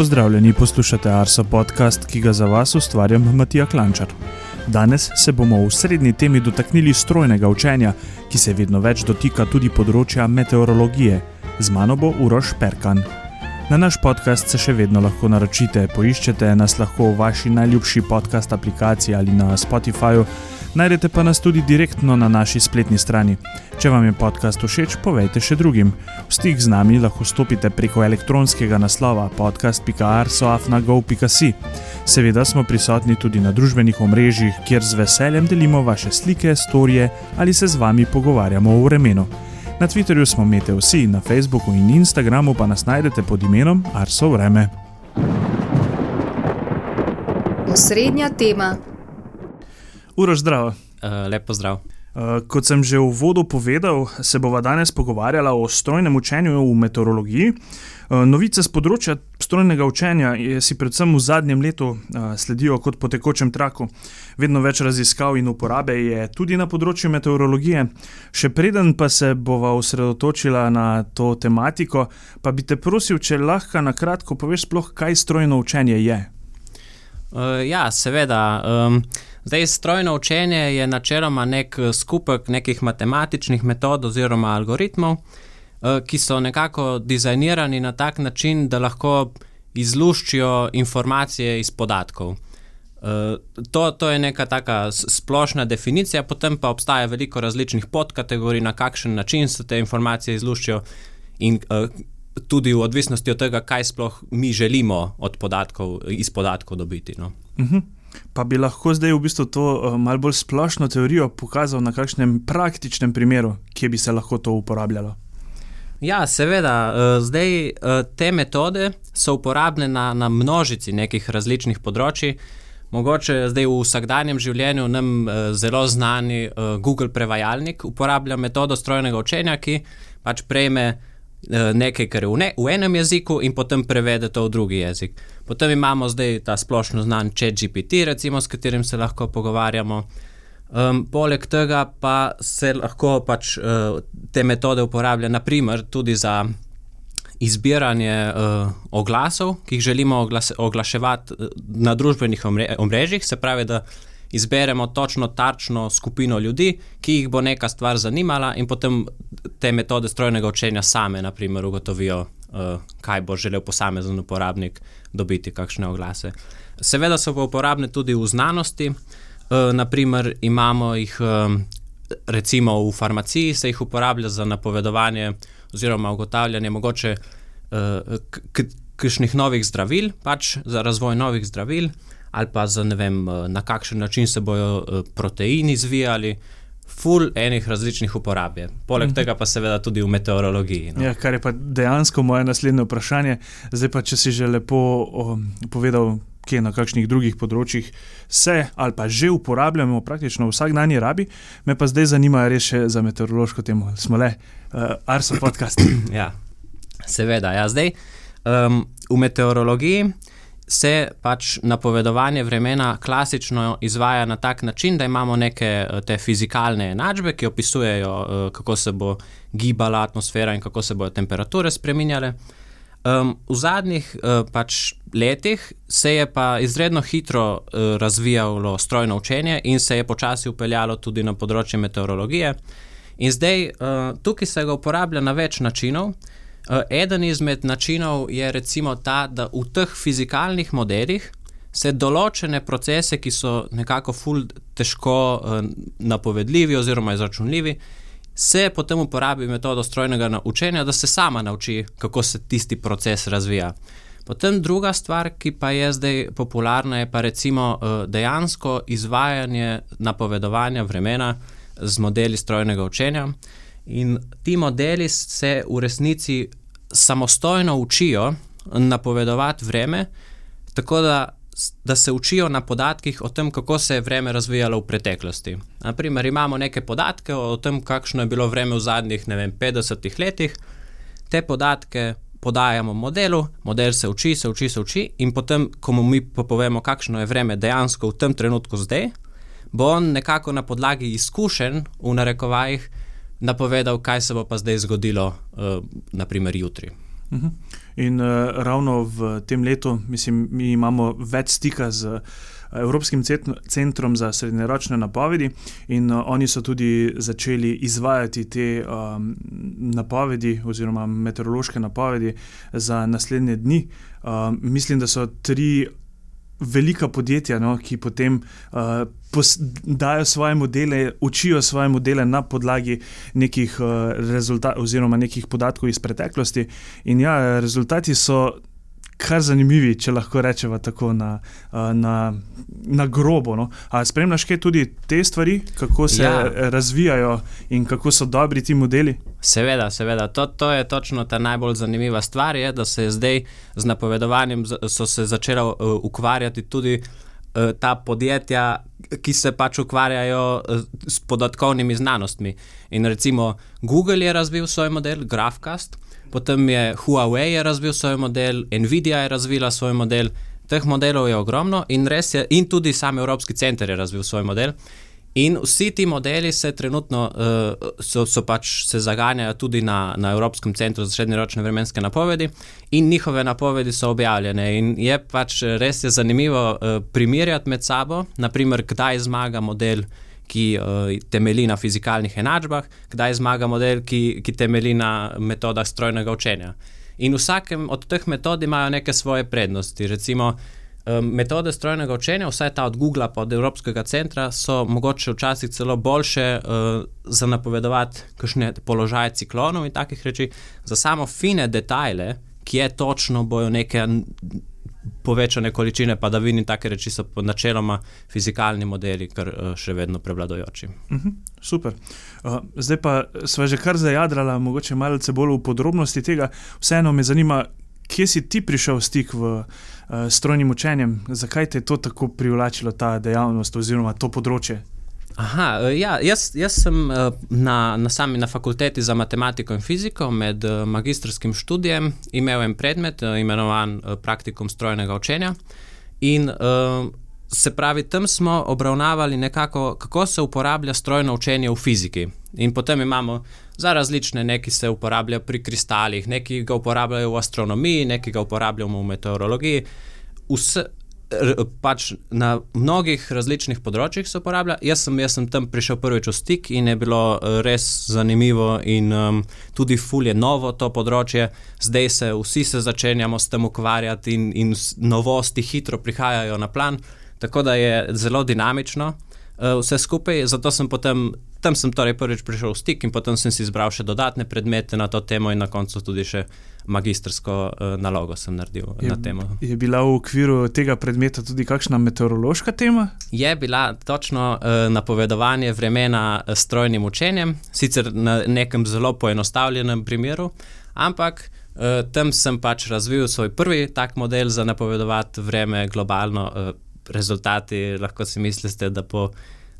Pozdravljeni, poslušate Arso podcast, ki ga za vas ustvarjam Matija Klančar. Danes se bomo v srednji temi dotaknili strojnega učenja, ki se vedno več dotika tudi področja meteorologije. Z mano bo Uroš Perkan. Na naš podcast se še vedno lahko naročite, poiščete nas lahko v vaši najljubši podcast aplikaciji ali na Spotifyju, najdete pa nas tudi direktno na naši spletni strani. Če vam je podcast všeč, povejte še drugim. V stik z nami lahko stopite preko elektronskega naslova podcast.arsoafnago.si. Seveda smo prisotni tudi na družbenih omrežjih, kjer z veseljem delimo vaše slike, storije ali se z vami pogovarjamo o vremenu. Na Twitterju smo Mete vsi, na Facebooku in Instagramu pa nas najdete pod imenom Arso Vreme. Osrednja tema. Uro zdrav. Uh, lepo zdrav. Uh, kot sem že v vodu povedal, se bova danes pogovarjala o strojnem učenju v meteorologiji. Uh, novice z področja strojnega učenja si predvsem v zadnjem letu uh, sledijo kot po tekočem traku. Vedno več raziskav in uporabe je tudi na področju meteorologije. Še preden pa se bova osredotočila na to tematiko, pa bi te prosil, če lahko na kratko poveš, sploh, kaj strojno učenje je. Uh, ja, seveda. Um, zdaj, strojno učenje je načeloma nek skupek nekih matematičnih metod oziroma algoritmov, uh, ki so nekako dizajnirani na tak način, da lahko izluščijo informacije iz podatkov. Uh, to, to je neka taka splošna definicija, potem pa obstaja veliko različnih podkategorij, na kakšen način se te informacije izluščijo, in tudi v odvisnosti od tega, kaj sploh mi želimo od podatkov, iz podatkov dobiti. No. Uh -huh. Pa bi lahko zdaj v bistvu to uh, malo bolj splošno teorijo pokazal na kakšnem praktičnem primeru, kje bi se lahko to uporabljalo. Ja, seveda. Zdaj te metode so uporabne na, na množici nekih različnih področji. Mogoče zdaj v vsakdanjem življenju nam zelo znani Google prevajalnik uporablja metodo strojnega učenja, ki pač prejme nekaj, kar je v, ne, v enem jeziku, in potem prevede to v drugi jezik. Potem imamo zdaj ta splošno znan ChatGPT, recimo, s katerim se lahko pogovarjamo. Um, poleg tega pa se lahko pač, uh, te metode uporablja, naprimer, tudi za izbiranje uh, oglasov, ki jih želimo oglase, oglaševati na družbenih omre, omrežjih, se pravi, da izberemo točno tarčno skupino ljudi, ki jih bo neka stvar zanimala, in potem te metode strojnega učenja same, naprimer, ugotovijo, uh, kaj bo želel posamezen uporabnik dobiti, kakšne oglase. Seveda so pa uporabne tudi v znanosti, uh, naprimer, imamo jih. Um, Recimo v farmaciji se jih uporablja za napovedovanje oziroma ugotavljanje mogoče uh, kakšnih novih zdravil, pač za razvoj novih zdravil, ali pa za ne vem, na kakšen način se bodo proteini izvijali, ful enih različnih uporab. Poleg mm -hmm. tega pa seveda tudi v meteorologiji. No. Ja, kar je pa dejansko moje naslednje vprašanje. Zdaj pa, če si že lepo o, povedal, kje na kakšnih drugih področjih se ali pa že uporabljamo praktično v vsakdanji rabi, me pa zdaj zanima res še za meteorološko temo. Smo le, uh, Arso podcast. ja, seveda. Ja, zdaj um, v meteorologiji se pač napovedovanje vremena klasično izvaja na tak način, da imamo neke eh, te fizikalne enačbe, ki opisujejo, eh, kako se bo gibala atmosfera in kako se bodo temperature spremenjale. Um, v zadnjih uh, pač letih se je pa izredno hitro uh, razvijalo strojno učenje in se je počasi upeljalo tudi na področje meteorologije. In zdaj uh, tukaj se ga uporablja na več načinov. Uh, eden izmed načinov je recimo ta, da v teh fizikalnih modelih se določene procese, ki so nekako ful težko uh, napovedljivi oziroma izračunljivi, se potem uporabi metodo strojnega učenja, da se sama nauči, kako se tisti proces razvija. Potem druga stvar, ki pa je zdaj popularna, je pa recimo uh, dejansko izvajanje napovedovanja vremena z modeli strojnega učenja. In ti modeli se v resnici samostojno učijo napovedovati vreme, tako da, da se učijo na podatkih o tem, kako se je vreme razvijalo v preteklosti. Naprimer, imamo nekaj podatke o tem, kakšno je bilo vreme v zadnjih vem, 50 letih, te podatke podajamo modelu, model se uči, se uči, se uči, in potem, ko mu mi povemo, kakšno je vreme dejansko v tem trenutku zdaj, bo on nekako na podlagi izkušenj v narekovajih napovedal, kaj se bo pa zdaj zgodilo, uh, naprimer jutri. Uh -huh. In uh, ravno v tem letu, mislim, mi imamo več stika z uh, Evropskim centrom za srednjeročne napovedi, in uh, oni so tudi začeli izvajati te um, napovedi, oziroma meteorološke napovedi za naslednje dni. Uh, mislim, da so tri velika podjetja, no, ki potem uh, dajo svoje modele, učijo svoje modele na podlagi nekih uh, rezultatov oziroma nekih podatkov iz preteklosti. In ja, rezultati so kar zanimivi, če lahko rečemo tako na, na, na grobo. No? Spremljaš kaj tudi te stvari, kako se ja. razvijajo in kako so dobri ti modeli? Seveda, seveda. To, to je točno ta najbolj zanimiva stvar, je, da se je zdaj z napovedovanjem se začela uh, ukvarjati tudi. Ta podjetja, ki se pač ukvarjajo s podatkovnimi znanostmi. In recimo Google je razvil svoj model, Graphcast, potem je Huawei je razvil svoj model, Nvidia je razvila svoj model. Teh modelov je ogromno in, je, in tudi sam Evropski center je razvil svoj model. In vsi ti modeli se trenutno uh, so, so pač se zaganjajo tudi na, na Evropskem centru za srednjeročne vremenske napovedi, in njihove napovedi so objavljene. In je pač res je zanimivo uh, primerjati med sabo, naprimer, kdaj zmaga model ki uh, temelji na fizikalnih enačbah, kdaj zmaga model, ki, ki temelji na metodah strojnega učenja. In vsakem od teh metod imajo neke svoje prednosti. Recimo, um, metode strojnega učenja, vsaj ta od Google pa od Evropskega centra, so mogoče včasih celo boljše uh, za napovedovati kakšne položaje ciklonov in takih reči, za samo fine detajle, kje točno bojo neke povečane količine padavin in take reči so načeloma fizikalni modeli, kar uh, še vedno prevladojoči. Uh mhm, -huh, super. Uh, zdaj pa smo že kar zajadrali, mogoče malce bolj v podrobnosti tega. Vseeno me zanima, kje si ti prišel v stik v, uh, s strojnim učenjem, zakaj te je to tako privlačilo, ta dejavnost oziroma to področje. Aha, e, ja, jaz, jaz sem e, na, na sami na fakulteti za matematiko in fiziko med e, magistrskim študijem imel en predmet, imenovan praktikum strojnega učenja. In se pravi, tam smo obravnavali nekako, kako se uporablja strojno učenje v fiziki. In potem imamo za različne, neki se uporabljajo pri kristalih, neki ga uporabljajo v astronomiji, neki ga uporabljamo v meteorologiji. Vse, pač na mnogih različnih področjih se uporablja. Jaz sem, jaz sem tam prišel prvič v stik in je bilo eh, res zanimivo, in um, tudi fulje novo to področje. Zdaj se vsi se začenjamo s tem ukvarjati, in, in novosti hitro prihajajo na plan, tako da je zelo dinamično uh, vse skupaj. Zato sem potem tam sem torej prvič prišel v stik in potem sem si izbral še dodatne predmete na to temo in na koncu tudi še magistrsko uh, nalogo sem naredil je, na temo. Je bila v okviru tega predmeta tudi kakšna meteorološka tema? Je bila točno uh, napovedovanje vremena s strojnim učenjem, sicer na nekem zelo poenostavljenem primeru, ampak tam sem pač razvil svoj prvi tak model za napovedovati vreme globalno. Rezultati lahko si mislite, da po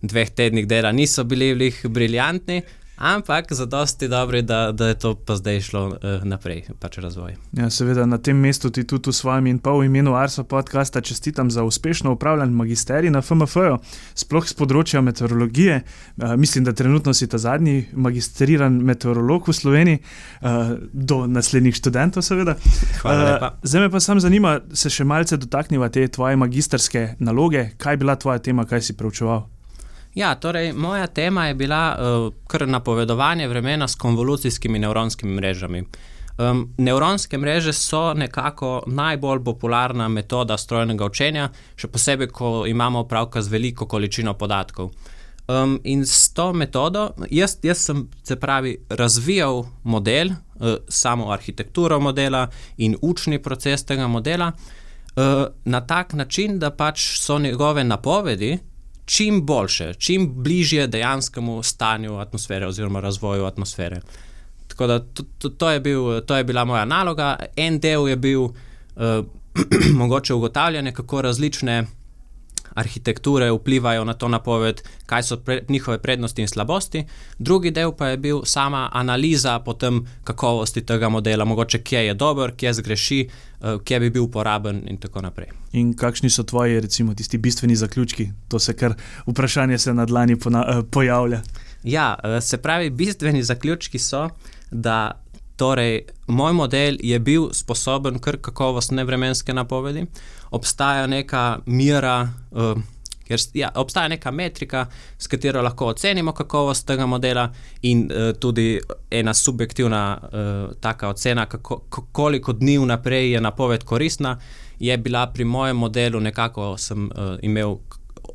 dveh tednih dela niso bili vlih briljantni, ampak za dosti dobri, da, da je to pa zdaj šlo uh, naprej, pač razvoj. Ja, seveda na tem mestu ti tudi v svojem in pa v imenu Arsa podcasta čestitam za uspešno upravljen magisterij na FMF-ju, sploh z področja meteorologije. Uh, mislim, da trenutno si ta zadnji magistriran meteorolog v Sloveniji, uh, do naslednjih študentov, seveda. Uh, zdaj me pa sam zanima, se še malce dotakniva te tvoje magistrske naloge, kaj je bila tvoja tema, kaj si preučeval. Ja, torej, moja tema je bila uh, kar napovedovanje vremena s konvolucijskimi nevronskimi mrežami. Um, nevronske mreže so nekako najbolj popularna metoda strojnega učenja, še posebej, ko imamo opravka z veliko količino podatkov. Um, in s to metodo, jaz, jaz sem se pravi razvijal model, uh, samo arhitekturo modela in učni proces tega modela uh, na tak način, da pač so njegove napovedi čim boljše, čim bližje dejanskemu stanju atmosfere oziroma razvoju atmosfere. Tako da to, to, to, je bil, to je bila moja naloga. En del je bil uh, mogoče ugotavljanje, kako različne arhitekture vplivajo na to napoved, kaj so pre, njihove prednosti in slabosti, drugi del pa je bil sama analiza potem kakovosti tega modela, mogoče kje je dober, kje zgreši, uh, kje bi bil uporaben in tako naprej. In kakšni so tvoji, recimo, tisti bistveni zaključki? To se kar vprašanje se na dlani pona, uh, pojavlja. Ja, uh, se pravi, bistveni zaključki so, da Torej, moj model je bil sposoben kar kakovostne vremenske napovedi. Obstaja neka mera, uh, ker, ja, obstaja neka metrika, s katero lahko ocenimo kakovost tega modela, in uh, tudi ena subjektivna uh, taka ocena, kako, koliko dni vnaprej je napoved koristna, je bila pri mojem modelu nekako, sem uh, imel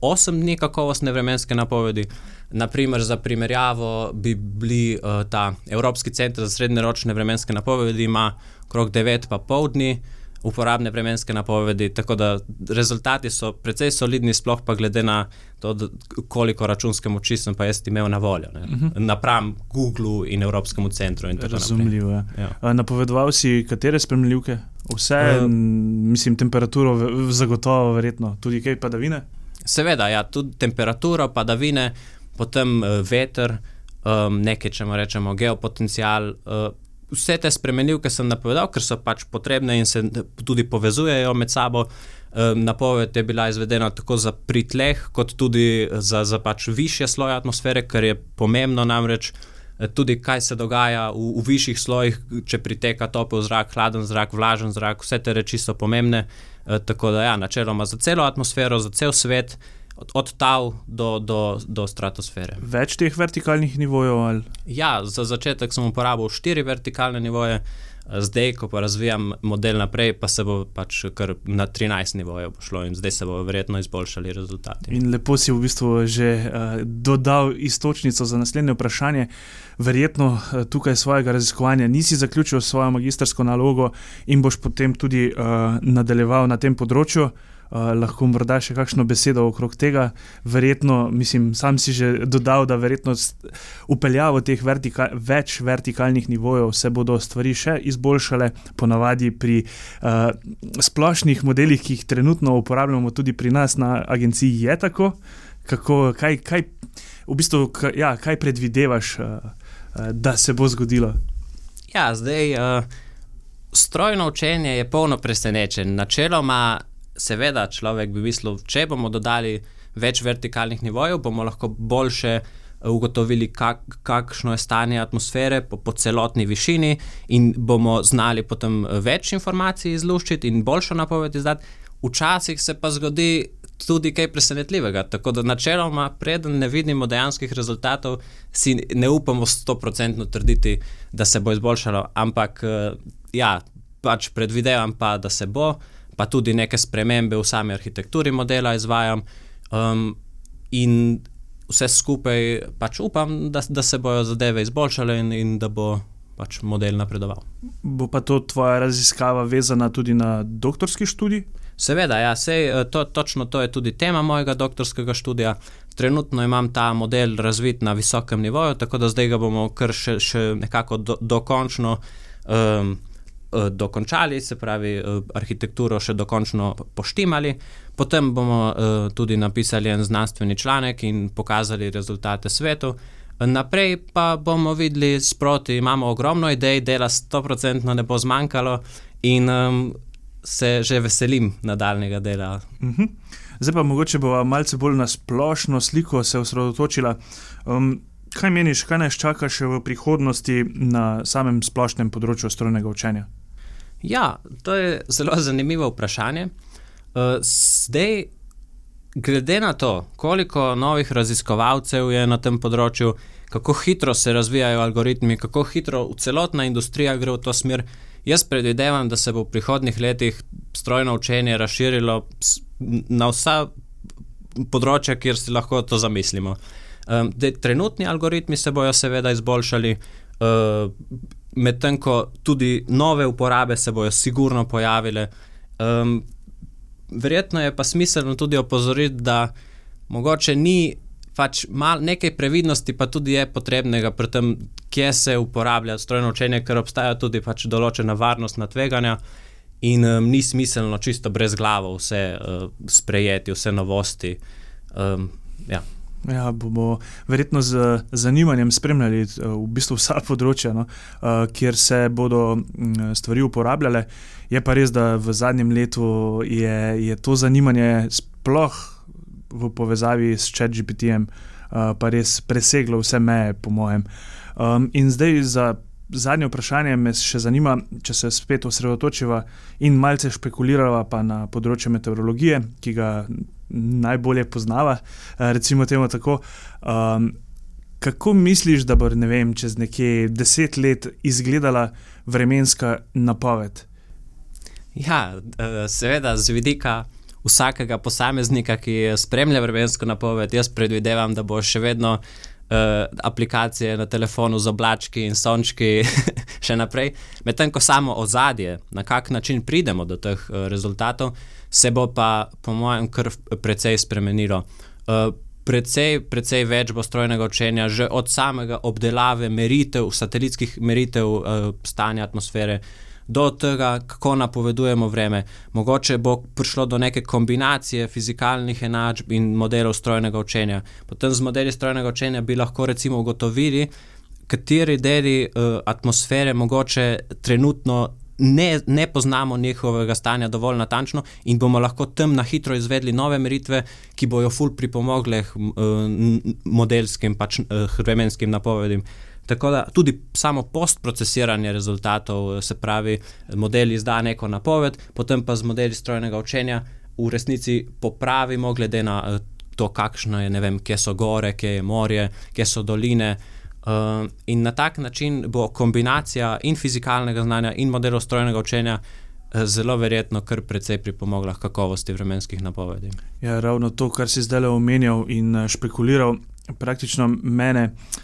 8 dni kakovostne vremenske napovedi. Naprimer, za primerjavo bi bili uh, ta Evropski center za srednjeročne vremenske napovedi, ima okrog 9,5 dni uporabne vremenske napovedi, tako da rezultati so precej solidni, sploh pa glede na to, koliko računske moči sem pa jaz imel na voljo, uh mhm. -huh. napram Google in Evropskemu centru. Razumljivo je. Ja. Napovedoval si, katere spremljivke? Vse, uh, mislim, temperaturo, zagotovo, verjetno, tudi kaj padavine. Seveda, ja, tudi temperatura, padavine, potem uh, veter, um, nekaj, če rečemo, geopotencial. Uh, vse te spremenljivke sem napovedal, ker so pač potrebne in se tudi povezujejo med sabo. Um, napoved je bila izvedena tako za pritleh, kot tudi za, za pač više sloje atmosfere, kar je pomembno namreč. Tudi kaj se dogaja v, v višjih slojih, če priteka topel zrak, hladen zrak, vlažen zrak, vse te reči so pomembne. Eh, tako da, ja, načeloma za celo atmosfero, za cel svet, od, od tal do, do, do stratosfere. Več teh vertikalnih nivojev? Ali? Ja, za začetek sem uporabil štiri vertikalne nivoje. Zdaj, ko pa razvijam model naprej, pa se bo pač kar na 13 nivojev pošlo in zdaj se bo verjetno izboljšali rezultati. In lepo si v bistvu že uh, dodal istočnico za naslednje vprašanje. Verjetno uh, tukaj svojega raziskovanja nisi zaključil svojo magistrsko nalogo in boš potem tudi uh, nadaljeval na tem področju. Uh, uh, lahko morda še kakšno besedo okrog tega. Verjetno, mislim, sam si že dodal, da verjetno upeljavo teh vertika več vertikalnih nivojev se bodo stvari še izboljšale, ponavadi pri uh, splošnih modelih, ki jih trenutno uporabljamo tudi pri nas na agenciji, je tako. Kako, kaj, kaj, v bistvu, kaj, ja, kaj predvidevaš, uh, uh, da se bo zgodilo? Ja, zdaj, uh, strojno učenje je polno presenečen. Načeloma seveda, človek bi mislil, če bomo dodali več vertikalnih nivojev, bomo lahko boljše eh, ugotovili, kak, kakšno je stanje atmosfere po, po celotni višini, in bomo znali potem eh, več informacij izluščiti in boljšo napoved izdati. Včasih se pa zgodi tudi kaj presenetljivega. Tako da, načeloma, preden ne vidimo dejanskih rezultatov, si ne upamo 100% trditi, da se bo izboljšalo, ampak eh, ja, pač predvidevam pa, da se bo pa tudi neke spremembe v sami arhitekturi modela izvajam. Um, in vse skupaj pač upam, da, da se bodo zadeve izboljšale in, in da bo pač model napredoval. Bo pa to tvoja raziskava vezana tudi na doktorski študij? Seveda, ja, sej, eh, to, točno to je tudi tema mojega doktorskega študija. Trenutno imam ta model razvit na visokem nivoju, tako da zdaj ga bomo kar še, še nekako do, dokončno. Um, dokončali, se pravi, eh, arhitekturo še dokončno poštimali. Potem bomo eh, tudi napisali en znanstveni članek in pokazali rezultate svetu. Naprej pa bomo videli sproti, imamo ogromno idej, dela 100% ne bo zmanjkalo in um, se že veselim nadaljnega dela. Uh mhm. -huh. Zdaj pa mogoče bo malce bolj na splošno sliko se osredotočila. Um, kaj meniš, kaj nas čaka še v prihodnosti na samem splošnem področju strojnega učenja? Ja, to je zelo zanimivo vprašanje. Uh, zdaj, glede na to, koliko novih raziskovalcev je na tem področju, kako hitro se razvijajo algoritmi, kako hitro celotna industrija gre v to smer, jaz predvidevam, da se bo v prihodnih letih strojno učenje razširilo na vsa področja, kjer si lahko to zamislimo. Um, trenutni algoritmi se bodo seveda izboljšali. Uh, medtem ko tudi nove uporabe se bodo sigurno pojavile. Um, verjetno je pa smiselno tudi opozoriti, da mogoče ni pač mal, nekaj previdnosti, pa tudi je potrebnega pri tem, kje se uporablja strojno učenje, ker obstaja tudi pač določena varnostna tveganja. In um, ni smiselno čisto brez glave vse uh, sprejeti, vse novosti. Um, ja. Ja, bomo verjetno z zanimanjem spremljali eh, v bistvu vsa področja, no, eh, kjer se bodo mm, stvari uporabljale. Je pa res, da v zadnjem letu je, je to zanimanje sploh v povezavi s ChatGPT-jem eh, pa res preseglo vse meje, po mojem. In zdaj za zadnje vprašanje me še zanima, če se spet osredotočiva in malce špekulirava pa na področje meteorologije, ki ga najbolje poznava. Uh, recimo temu tako. Um, kako misliš, da bo ne vem, čez nekje deset let izgledala vremenska napoved? Ja, eh, seveda, z vidika vsakega posameznika, ki spremlja vremensko napoved, jaz predvidevam, da bo še vedno. Uh, aplikacije na telefonu z oblački in sončki, še naprej. Medtem ko samo ozadje, na kak način pridemo do teh uh, rezultatov, se bo pa, po mojem, kar precej spremenilo. Uh, precej, precej več bo strojnega učenja, že od samega obdelave meritev, satelitskih meritev uh, stanja atmosfere. Do tega, kako napovedujemo vreme. Mogoče bo prišlo do neke kombinacije fizikalnih enačb in modelov strojnega učenja. Potem z modeli strojnega učenja bi lahko recimo ugotovili, kateri deli uh, atmosfere mogoče trenutno ne, ne poznamo njihovega stanja dovolj natančno in bomo lahko tam na hitro izvedli nove meritve, ki bojo ful pripomogle k uh, modelskim, pač uh, vremenskim napovedim. Tako da tudi samo postprocesiranje rezultatov, se pravi, model izda neko napoved, potem pa z modeli strojnega učenja v resnici popravimo, glede na uh, to, kakšno je, ne vem, kje so gore, kje je morje, kje so doline. Uh, in na tak način bo kombinacija in fizikalnega znanja in modelov strojnega učenja uh, zelo verjetno kar precej pripomogla k kakovosti vremenskih napovedi. Ja, ravno to, kar si zdaj omenjal in špekuliral, praktično mene. Uh,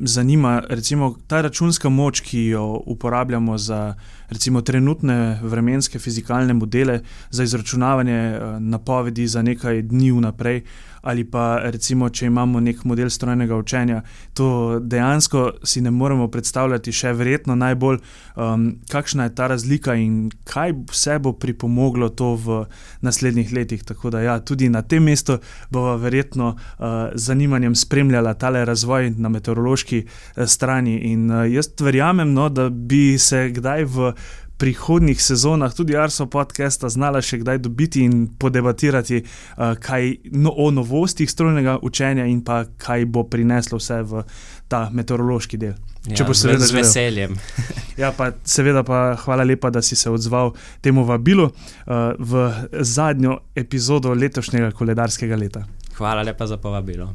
zanima recimo ta računska moč, ki jo uporabljamo za recimo, trenutne vremenske fizikalne modele, za izračunavanje uh, napovedi za nekaj dni vnaprej. Ali pa recimo, če imamo nek model strojnega učenja, to dejansko si ne moremo predstavljati, še verjetno najbolj, um, kakšna je ta razlika in kaj vse bo pripomoglo to v naslednjih letih. Tako da, ja, tudi na tem mestu bomo verjetno uh, z zanimanjem spremljali tale razvoj na meteorološki uh, strani. In uh, jaz verjamem, no, da bi se kdaj v prihodnih sezonah tudi Arso podcasta znala še kdaj dobiti in podebatirati uh, kaj, no, o novostih strojnega učenja in pa kaj bo prineslo vse v ta meteorološki del. Ja, z veseljem. ja, pa seveda pa hvala lepa, da si se odzval temu vabilu uh, v zadnjo epizodo letošnjega koledarskega leta. Hvala lepa za povabilo.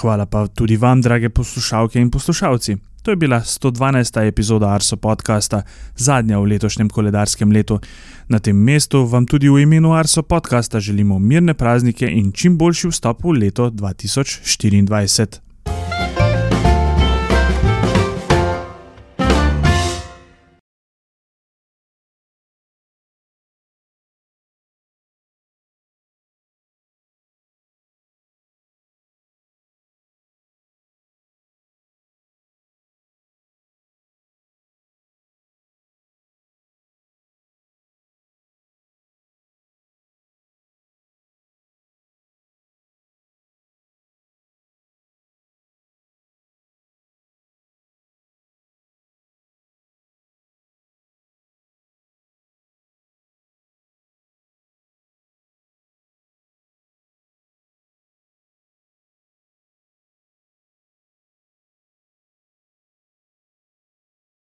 Hvala pa tudi vam, drage poslušalke in poslušalci. To je bila 112. epizoda Arso podcasta, zadnja v letošnjem koledarskem letu. Na tem mestu vam tudi v imenu Arso podcasta želimo mirne praznike in čim boljši vstop v leto 2024.